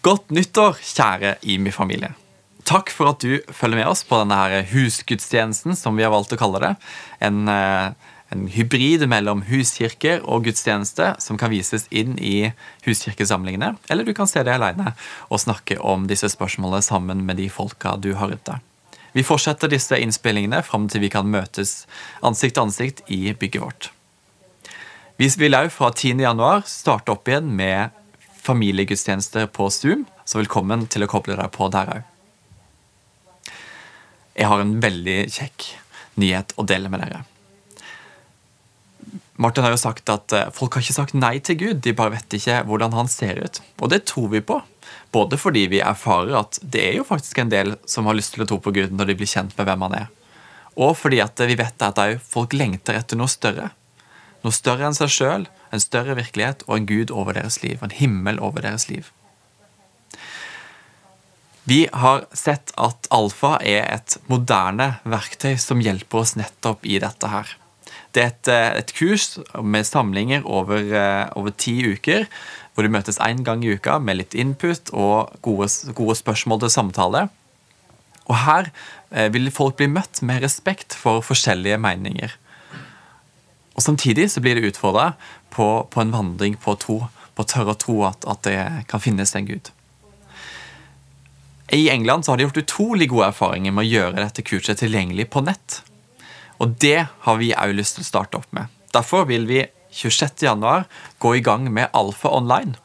Godt nyttår, kjære IMI-familie. Takk for at du følger med oss på denne husgudstjenesten, som vi har valgt å kalle det. En, eh, en hybrid mellom huskirker og gudstjeneste som kan vises inn i huskirkesamlingene. Eller du kan se det alene og snakke om disse spørsmålene sammen med de folka du har rundt deg. Vi fortsetter disse innspillingene fram til vi kan møtes ansikt til ansikt i bygget vårt. Vi vil òg fra 10. januar starte opp igjen med familiegudstjenester på Zoom, så velkommen til å koble deg på der òg. Jeg har en veldig kjekk nyhet å dele med dere. Martin har jo sagt at eh, folk har ikke sagt nei til Gud, de bare vet ikke hvordan han ser ut. Og det tror vi på. Både fordi vi erfarer at det er jo faktisk en del som har lyst til å tro på Gud når de blir kjent med hvem han er. Og fordi at vi vet at folk lengter etter noe større. Noe større enn seg sjøl, en større virkelighet og en Gud over deres liv. En himmel over deres liv. Vi har sett at alfa er et moderne verktøy som hjelper oss nettopp i dette her. Det er et, eh, et kurs med samlinger over, eh, over, ti uker, hvor du møtes én gang i uka med litt input og gode, gode spørsmål til samtale. Og her eh, vil folk bli møtt med respekt for forskjellige meninger. Og Samtidig så blir det utfordra på, på, en vandring på tro, på å tørre å tro at, at det kan finnes en gud. I England så har de gjort utrolig gode erfaringer med å gjøre dette kurset tilgjengelig på nett. Og det har vi òg lyst til å starte opp med. Derfor vil vi 26.1 gå i gang med Alfa online.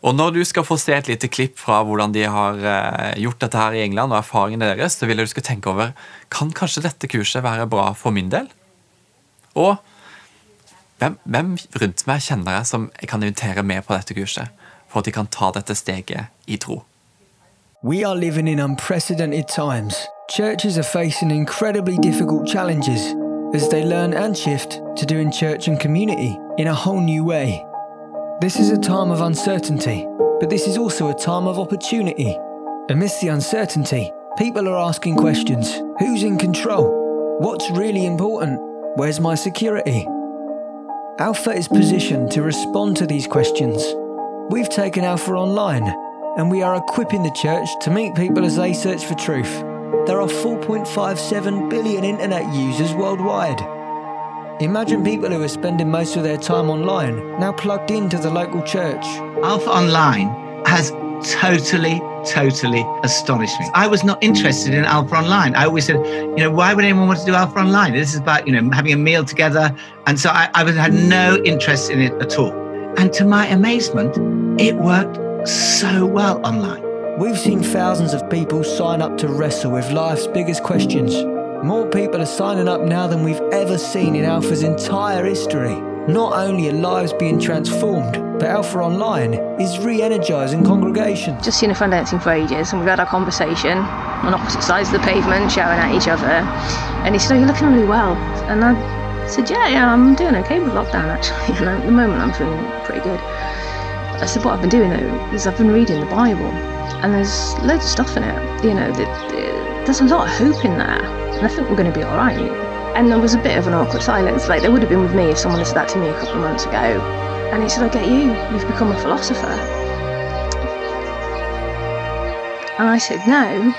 Og Når du skal få se et lite klipp fra hvordan de har eh, gjort dette her i England, og erfaringene deres, så vil jeg du skal tenke over kan kanskje dette kurset være bra for min del. Og hvem, hvem rundt meg kjenner jeg som jeg kan invitere med på dette kurset, for at de kan ta dette steget i tro? We are living in unprecedented times. Churches are facing incredibly difficult challenges as they learn and shift to doing church and community in a whole new way. This is a time of uncertainty, but this is also a time of opportunity. Amidst the uncertainty, people are asking questions Who's in control? What's really important? Where's my security? Alpha is positioned to respond to these questions. We've taken Alpha online and we are equipping the church to meet people as they search for truth. There are 4.57 billion internet users worldwide. Imagine people who are spending most of their time online now plugged into the local church. Alpha Online has totally, totally astonished me. I was not interested in Alpha Online. I always said, you know, why would anyone want to do Alpha Online? This is about, you know, having a meal together. And so I, I had no interest in it at all. And to my amazement, it worked so well online. We've seen thousands of people sign up to wrestle with life's biggest questions. More people are signing up now than we've ever seen in Alpha's entire history. Not only are lives being transformed, but Alpha Online is re energising congregations. Just seen a friend dancing for ages, and we've had our conversation on opposite sides of the pavement, shouting at each other. And he said, oh, You're looking really well. And I said, Yeah, yeah, I'm doing okay with lockdown actually. And at the moment, I'm feeling pretty good. I said, what I've been doing though is I've been reading the Bible, and there's loads of stuff in it. You know, that, there's a lot of hope in there, and I think we're going to be all right. And there was a bit of an awkward silence, like there would have been with me if someone had said that to me a couple of months ago. And he said, I get you, you've become a philosopher. And I said, No,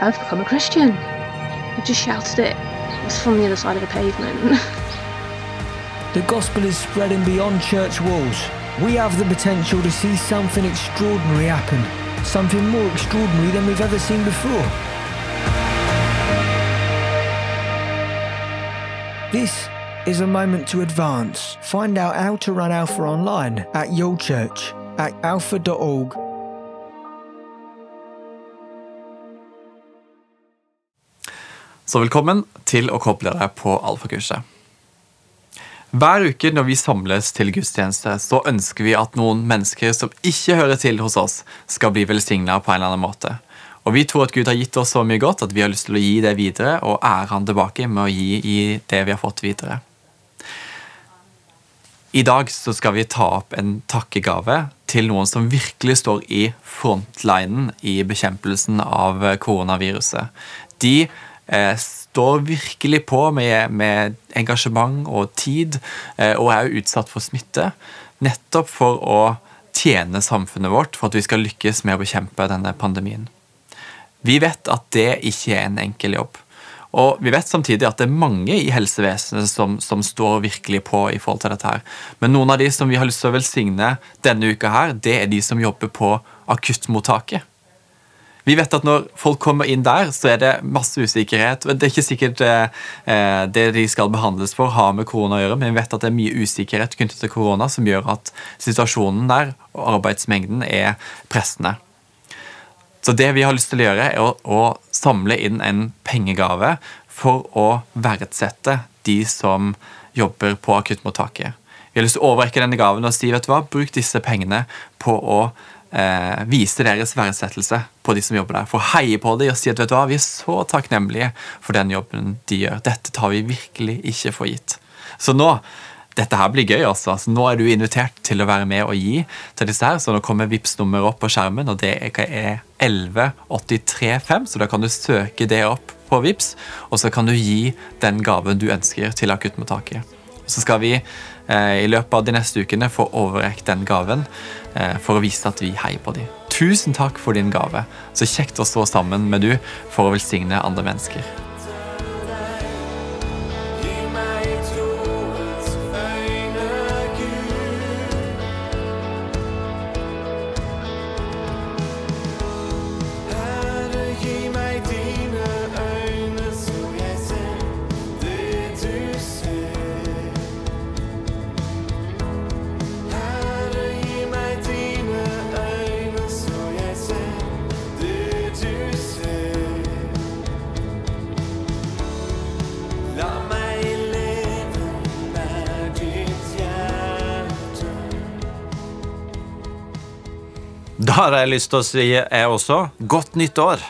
I've become a Christian. I just shouted it. It was from the other side of the pavement. the gospel is spreading beyond church walls we have the potential to see something extraordinary happen, something more extraordinary than we've ever seen before. This is a moment to advance. Find out how to run Alpha online at your church at alpha.org. Så velkommen til å koble deg på alfakurset. Hver uke når vi samles til gudstjeneste, så ønsker vi at noen mennesker som ikke hører til hos oss, skal bli velsigna på en eller annen måte. Og Vi tror at Gud har gitt oss så mye godt at vi har lyst til å gi det videre og ære Han tilbake med å gi i det vi har fått videre. I dag så skal vi ta opp en takkegave til noen som virkelig står i frontlinen i bekjempelsen av koronaviruset. De eh, står virkelig på med, med engasjement og tid, eh, og er jo utsatt for smitte. Nettopp for å tjene samfunnet vårt for at vi skal lykkes med å bekjempe denne pandemien. Vi vet at det ikke er en enkel jobb. Og vi vet samtidig at det er mange i helsevesenet som, som, står virkelig på i forhold til dette her. Men noen av de som vi har lyst til å velsigne denne uka her, det er de som jobber på akuttmottaket. Vi vet at når folk kommer inn der, så er det masse usikkerhet. Det er ikke sikkert eh, det de skal behandles for, har med korona å gjøre, men vi vet at det er mye usikkerhet knyttet til korona som gjør at situasjonen der og arbeidsmengden er pressende. Så det vi har lyst til å gjøre, er å, å samle inn en pengegave for å verdsette de som jobber på akuttmottaket. Vi har lyst til å overrekke denne gaven og si vet du hva, bruk disse pengene på å eh, vise deres verdsettelse på de som jobber der. For å heie på dem og si at vet du hva, vi er så takknemlige for den jobben de gjør. Dette tar vi virkelig ikke for gitt. Så nå dette her blir gøy. altså. Så nå er du invitert til å være med og gi til disse her. Så nå kommer vips nummeret opp på skjermen, og det er 11835. Så da kan du søke det opp på Vips, og så kan du gi den gaven du ønsker til akuttmottaket. Så skal vi eh, i løpet av de neste ukene få overrekt den gaven eh, for å vise at vi heier på dem. Tusen takk for din gave. Så kjekt å stå sammen med du for å velsigne andre mennesker. Har jeg lyst til å si, jeg også, godt nytt år.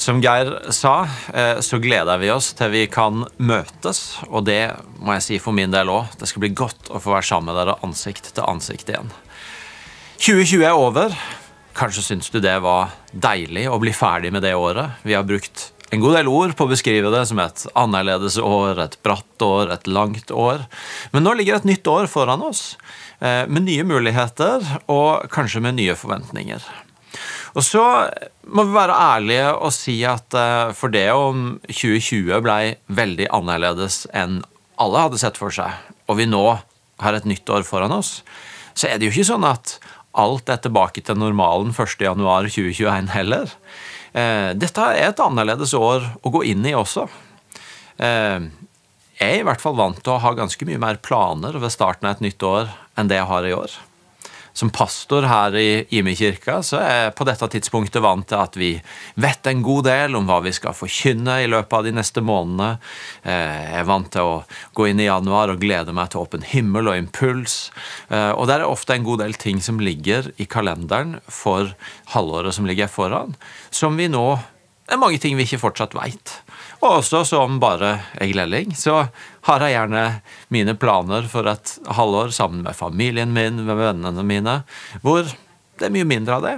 Som Geir sa, eh, så gleder vi oss til vi kan møtes. Og det må jeg si for min del òg. Det skal bli godt å få være sammen med dere ansikt til ansikt igjen. 2020 er over. Kanskje syns du det var deilig å bli ferdig med det året. Vi har brukt en god del ord på å beskrive det som et annerledes år, et bratt år, et langt år. Men nå ligger et nytt år foran oss. Eh, med nye muligheter og kanskje med nye forventninger. Og så må vi være ærlige og si at eh, for det om 2020 blei veldig annerledes enn alle hadde sett for seg, og vi nå har et nytt år foran oss, så er det jo ikke sånn at alt er tilbake til normalen 1.1.2021 heller. Eh, dette er et annerledes år å gå inn i også jeg er i hvert fall vant til å ha ganske mye mer planer ved starten av et nytt år enn det jeg har i år. Som pastor her i Imi-kirka så er jeg på dette tidspunktet vant til at vi vet en god del om hva vi skal forkynne i løpet av de neste månedene. Eh, jeg er vant til å gå inn i januar og glede meg til åpen himmel og impuls. Eh, og der er ofte en god del ting som ligger i kalenderen for halvåret som ligger foran, som vi nå det er mange ting vi ikke fortsatt veit. Og også som bare Egil Elling, så har jeg gjerne mine planer for et halvår sammen med familien min, med vennene mine, hvor det er mye mindre av det,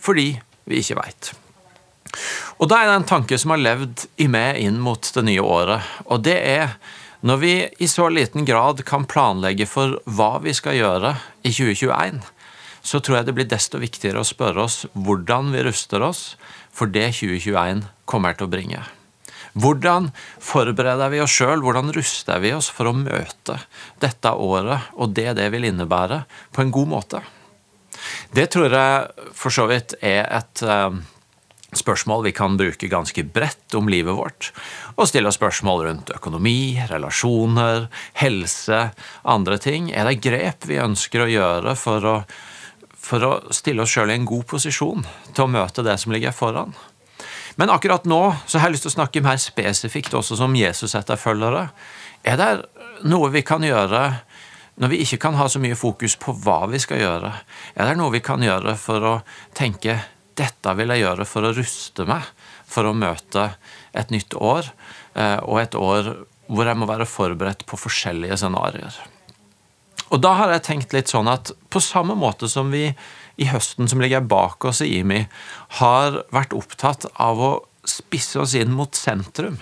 fordi vi ikke veit. Og da er det en tanke som har levd i meg inn mot det nye året, og det er når vi i så liten grad kan planlegge for hva vi skal gjøre i 2021, så tror jeg det blir desto viktigere å spørre oss hvordan vi ruster oss for det 2021 kommer til å bringe. Hvordan forbereder vi oss sjøl, hvordan ruster vi oss for å møte dette året og det det vil innebære, på en god måte? Det tror jeg for så vidt er et uh, spørsmål vi kan bruke ganske bredt om livet vårt. Og stille spørsmål rundt økonomi, relasjoner, helse, andre ting. Er det grep vi ønsker å gjøre for å for å stille oss sjøl i en god posisjon til å møte det som ligger foran. Men akkurat nå så har jeg lyst til å snakke mer spesifikt også som Jesus-etterfølgere. Er det noe vi kan gjøre når vi ikke kan ha så mye fokus på hva vi skal gjøre? Er det noe vi kan gjøre for å tenke dette vil jeg gjøre for å ruste meg for å møte et nytt år, eh, og et år hvor jeg må være forberedt på forskjellige scenarioer? Og da har jeg tenkt litt sånn at på samme måte som vi i høsten som ligger bak oss i IMI, har vært opptatt av å spisse oss inn mot sentrum.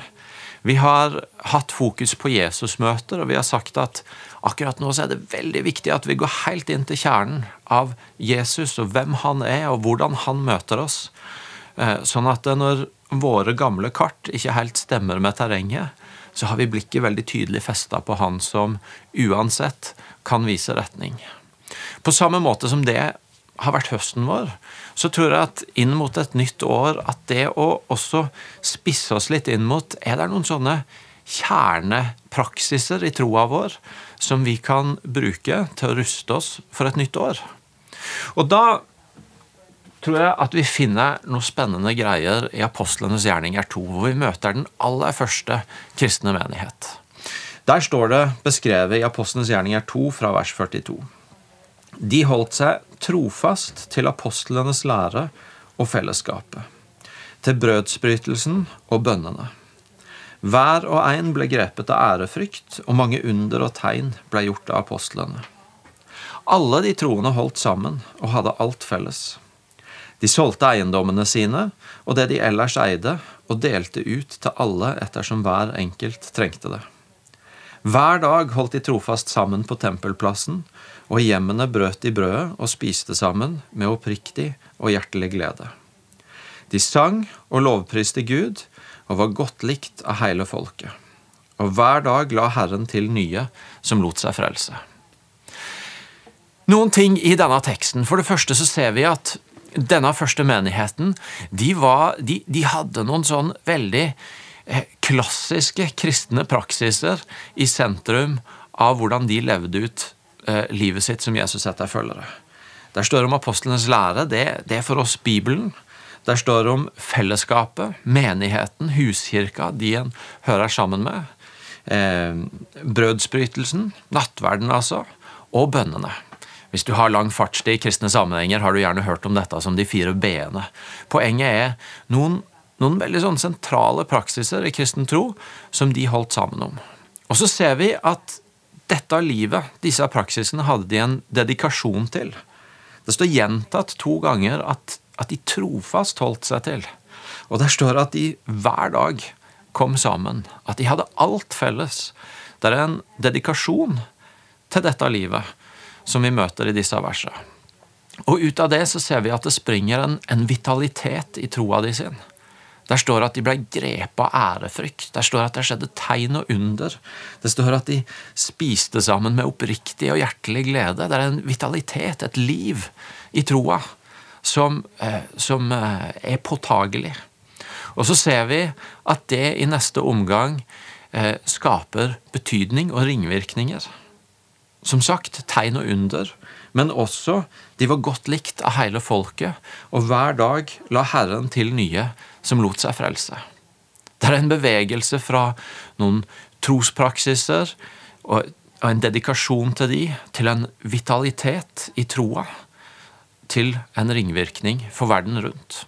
Vi har hatt fokus på Jesusmøter, og vi har sagt at akkurat nå er det veldig viktig at vi går helt inn til kjernen av Jesus og hvem han er, og hvordan han møter oss. Eh, sånn at når våre gamle kart ikke helt stemmer med terrenget, så har vi blikket veldig tydelig festa på han som uansett kan vise retning. På samme måte som det har vært høsten vår, så tror jeg at inn mot et nytt år at det å også spisse oss litt inn mot Er det noen sånne kjernepraksiser i troa vår som vi kan bruke til å ruste oss for et nytt år? Og da tror jeg at vi finner noen spennende greier i Apostlenes gjerninger 2, hvor vi møter den aller første kristne menighet. Der står det beskrevet i Apostlenes gjerninger 2 fra vers 42. De holdt seg trofast til apostlenes lære og fellesskapet, til brødsbrytelsen og bønnene. Hver og en ble grepet av ærefrykt, og mange under og tegn ble gjort av apostlene. Alle de troende holdt sammen og hadde alt felles. De solgte eiendommene sine og det de ellers eide, og delte ut til alle ettersom hver enkelt trengte det. Hver dag holdt de trofast sammen på tempelplassen og hjemmene brøt de brødet og spiste sammen med oppriktig og hjertelig glede. De sang og lovpriste Gud og var godt likt av hele folket. Og hver dag la Herren til nye som lot seg frelse. Noen ting i denne teksten. For det første så ser vi at denne første menigheten de, var, de, de hadde noen sånn veldig klassiske kristne praksiser i sentrum av hvordan de levde ut eh, livet sitt som Jesus etterfølgere. Der står det om apostlenes lære. Det, det, er for oss Bibelen. Der står det om fellesskapet, menigheten, huskirka, de en hører sammen med. Eh, brødsbrytelsen, nattverden altså, og bønnene. Hvis du har lang fartstid i kristne sammenhenger, har du gjerne hørt om dette som de fire b-ene. Poenget er noen, noen veldig sånn sentrale praksiser i kristen tro som de holdt sammen om. Og så ser vi at dette livet, disse praksisene, hadde de en dedikasjon til. Det står gjentatt to ganger at, at de trofast holdt seg til. Og der står at de hver dag kom sammen. At de hadde alt felles. Det er en dedikasjon til dette livet som vi møter i disse versene. Og ut av det så ser vi at det springer en, en vitalitet i troa di sin. Der står det at de ble grepet av ærefrykt. Der står det at det skjedde tegn og under. Det står at de spiste sammen med oppriktig og hjertelig glede. Det er en vitalitet, et liv, i troa som, eh, som eh, er påtagelig. Og så ser vi at det i neste omgang eh, skaper betydning og ringvirkninger. Som sagt, tegn og under, men også de var godt likt av hele folket, og hver dag la Herren til nye som lot seg frelse. Det er en bevegelse fra noen trospraksiser og en dedikasjon til de, til en vitalitet i troa, til en ringvirkning for verden rundt.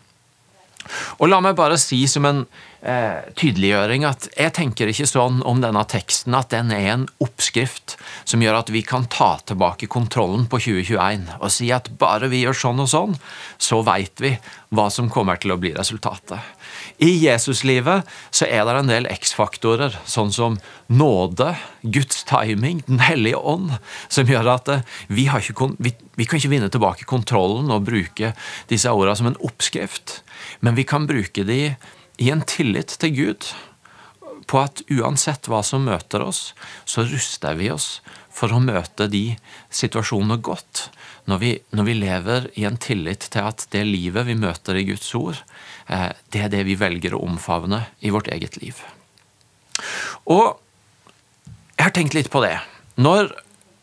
Og la meg bare si som en eh, tydeliggjøring at jeg tenker ikke sånn om denne teksten at den er en oppskrift som gjør at vi kan ta tilbake kontrollen på 2021 og si at bare vi gjør sånn og sånn, så veit vi hva som kommer til å bli resultatet. I Jesuslivet så er det en del X-faktorer, sånn som nåde, Guds timing, Den hellige ånd, som gjør at eh, vi, ikke, vi, vi kan ikke vinne tilbake kontrollen og bruke disse ordene som en oppskrift, men vi kan bruke de i en tillit til Gud på at uansett hva som møter oss, så ruster vi oss for å møte de situasjonene godt. Når vi, når vi lever i en tillit til at det livet vi møter i Guds ord, eh, det er det vi velger å omfavne i vårt eget liv. Og jeg har tenkt litt på det. Når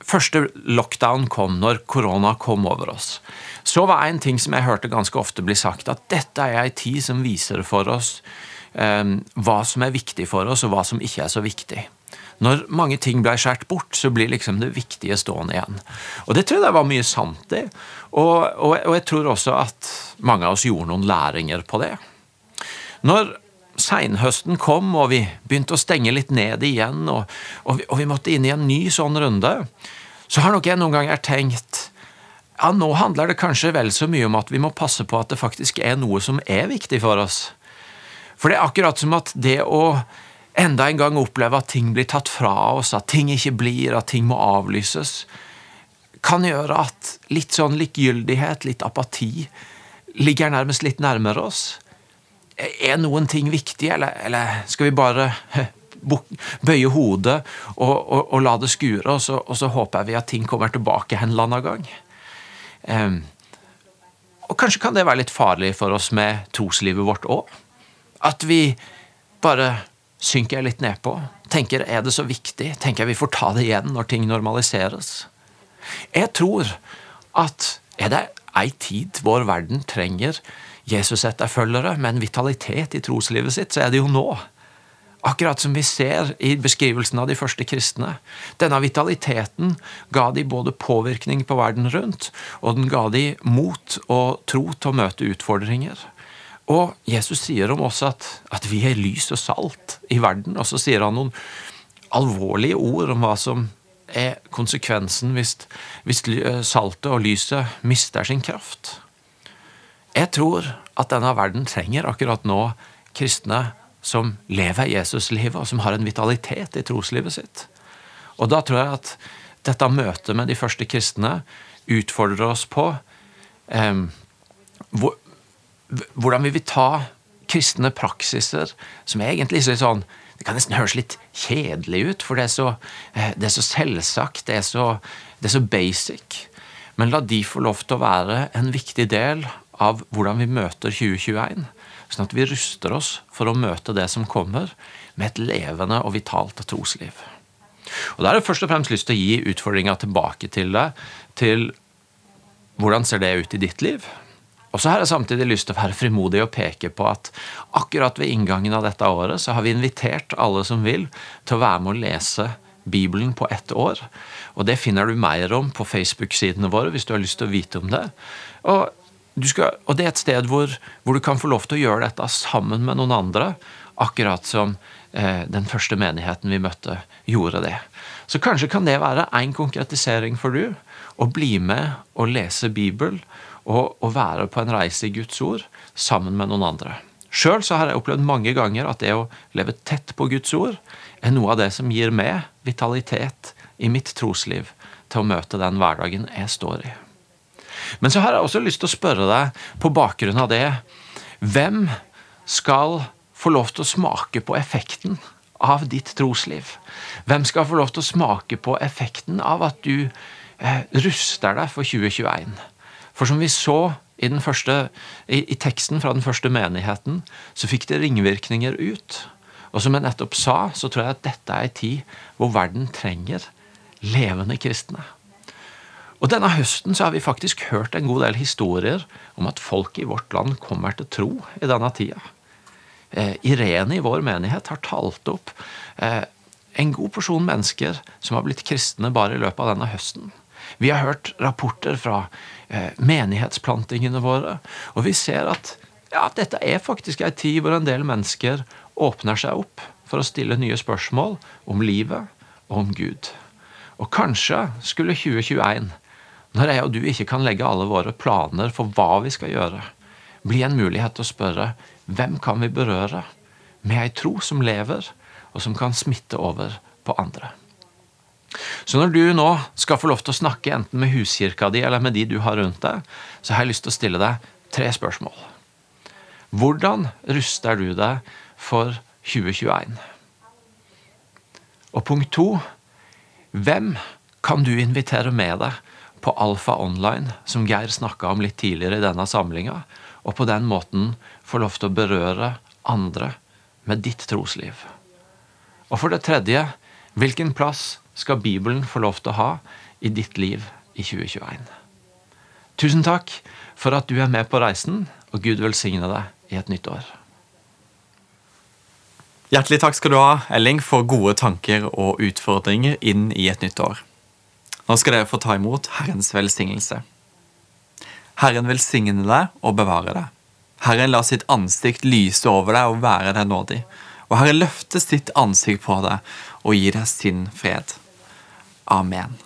første lockdown kom, når korona kom over oss, så var en ting som jeg hørte ganske ofte bli sagt, at dette er ei tid som viser for oss um, hva som er viktig for oss, og hva som ikke er så viktig. Når mange ting ble skåret bort, så blir liksom det viktige stående igjen. Og det tror jeg var mye sant i, og, og, og jeg tror også at mange av oss gjorde noen læringer på det. Når seinhøsten kom, og vi begynte å stenge litt ned igjen, og, og, vi, og, vi, måtte inn i en ny sånn runde, så har nok jeg noen ganger tenkt ja, nå handler det kanskje vel så mye om at vi må passe på at det faktisk er noe som er viktig for oss. For det er akkurat som at det å enda en gang oppleve at ting blir tatt fra oss, at ting ikke blir, at ting må avlyses, kan gjøre at litt sånn likegyldighet, litt apati, ligger nærmest litt nærmere oss. Er noen ting viktig, eller, eller skal vi bare bøye hodet og, og, og, la det skure, og så, og så, håper vi at ting kommer tilbake en eller annen gang? Um, og kanskje kan det være litt farlig for oss med troslivet vårt òg? At vi bare synker litt nedpå. Tenker er det så viktig? Tenker vi får ta det igjen når ting normaliseres? Jeg tror at er det ei tid vår verden trenger Jesus-etterfølgere med en vitalitet i troslivet sitt, så er det jo nå. Akkurat som vi ser i beskrivelsen av de første kristne. Denne vitaliteten ga de både påvirkning på verden rundt, og den ga de mot og tro til å møte utfordringer. Og Jesus sier om oss at, at vi er lys og salt i verden, og så sier han noen alvorlige ord om hva som er konsekvensen hvis, hvis saltet og lyset mister sin kraft. Jeg tror at denne verden trenger akkurat nå kristne som lever Jesuslivet, og som har en vitalitet i troslivet sitt. Og da tror jeg at dette møtet med de første kristne utfordrer oss på eh, hvor, hvordan vi vil ta kristne praksiser som er egentlig sånn Det kan nesten høres litt kjedelig ut, for det er så, eh, det er så selvsagt, det er så, det er så basic. Men la de få lov til å være en viktig del av hvordan vi møter 2021 sånn at vi ruster oss for å møte det som kommer, med et levende og vitalt trosliv. Og Da har jeg først og fremst lyst til å gi utfordringa tilbake til deg, til hvordan ser det ut i ditt liv? Og så har jeg samtidig lyst til å være frimodig og peke på at akkurat ved inngangen av dette året så har vi invitert alle som vil, til å være med å lese Bibelen på ett år. Og det finner du mer om på Facebook-sidene våre hvis du har lyst til å vite om det. Og skal, og det er et sted hvor, hvor, du kan få lov til å gjøre dette sammen med noen andre, akkurat som eh, den første menigheten vi møtte, gjorde det. Så kanskje kan det være en konkretisering for du, å bli med og lese Bibel og, og være på en reise i Guds ord sammen med noen andre. Sjøl har jeg opplevd mange ganger at det å leve tett på Guds ord er noe av det som gir meg vitalitet i mitt trosliv til å møte den hverdagen jeg står i. Men så har jeg også lyst til å spørre deg, på bakgrunn av det Hvem skal få lov til å smake på effekten av ditt trosliv? Hvem skal få lov til å smake på effekten av at du eh, ruster deg for 2021? For som vi så i, første, i, i, teksten fra den første menigheten, så fikk det ringvirkninger ut. Og som jeg nettopp sa, så tror jeg at dette er en tid hvor verden trenger levende kristne. Og Denne høsten så har vi faktisk hørt en god del historier om at folk i vårt land kommer til tro i denne tida. Eh, Irene i vår menighet har talt opp eh, en god porsjon mennesker som har blitt kristne bare i løpet av denne høsten. Vi har hørt rapporter fra eh, menighetsplantingene våre, og vi ser at ja, dette er faktisk ei tid hvor en del mennesker åpner seg opp for å stille nye spørsmål om livet og om Gud. Og kanskje skulle 2021 når jeg og du ikke kan legge alle våre planer for hva vi skal gjøre, blir en mulighet til å spørre hvem kan vi berøre med ei tro som lever, og som kan smitte over på andre. Så når du nå skal få lov til å snakke enten med huskirka di eller med de du har rundt deg, så har jeg lyst til å stille deg tre spørsmål. Hvordan ruster du deg for 2021? Og punkt to hvem kan du invitere med deg på Alfa Online, som Geir snakka om litt tidligere i denne samlinga, og på den måten få lov til å berøre andre med ditt trosliv. Og for det tredje, hvilken plass skal Bibelen få lov til å ha i ditt liv i 2021? Tusen takk for at du er med på reisen, og Gud velsigne deg i et nytt år. Hjertelig takk skal du ha, Elling, for gode tanker og utfordringer inn i et nytt år. Nå skal dere få ta imot Herrens velsignelse. Herren velsigne deg og bevare deg. Herren la sitt ansikt lyse over deg og være deg nådig. Og Herren løfte sitt ansikt på deg og gi deg sin fred. Amen.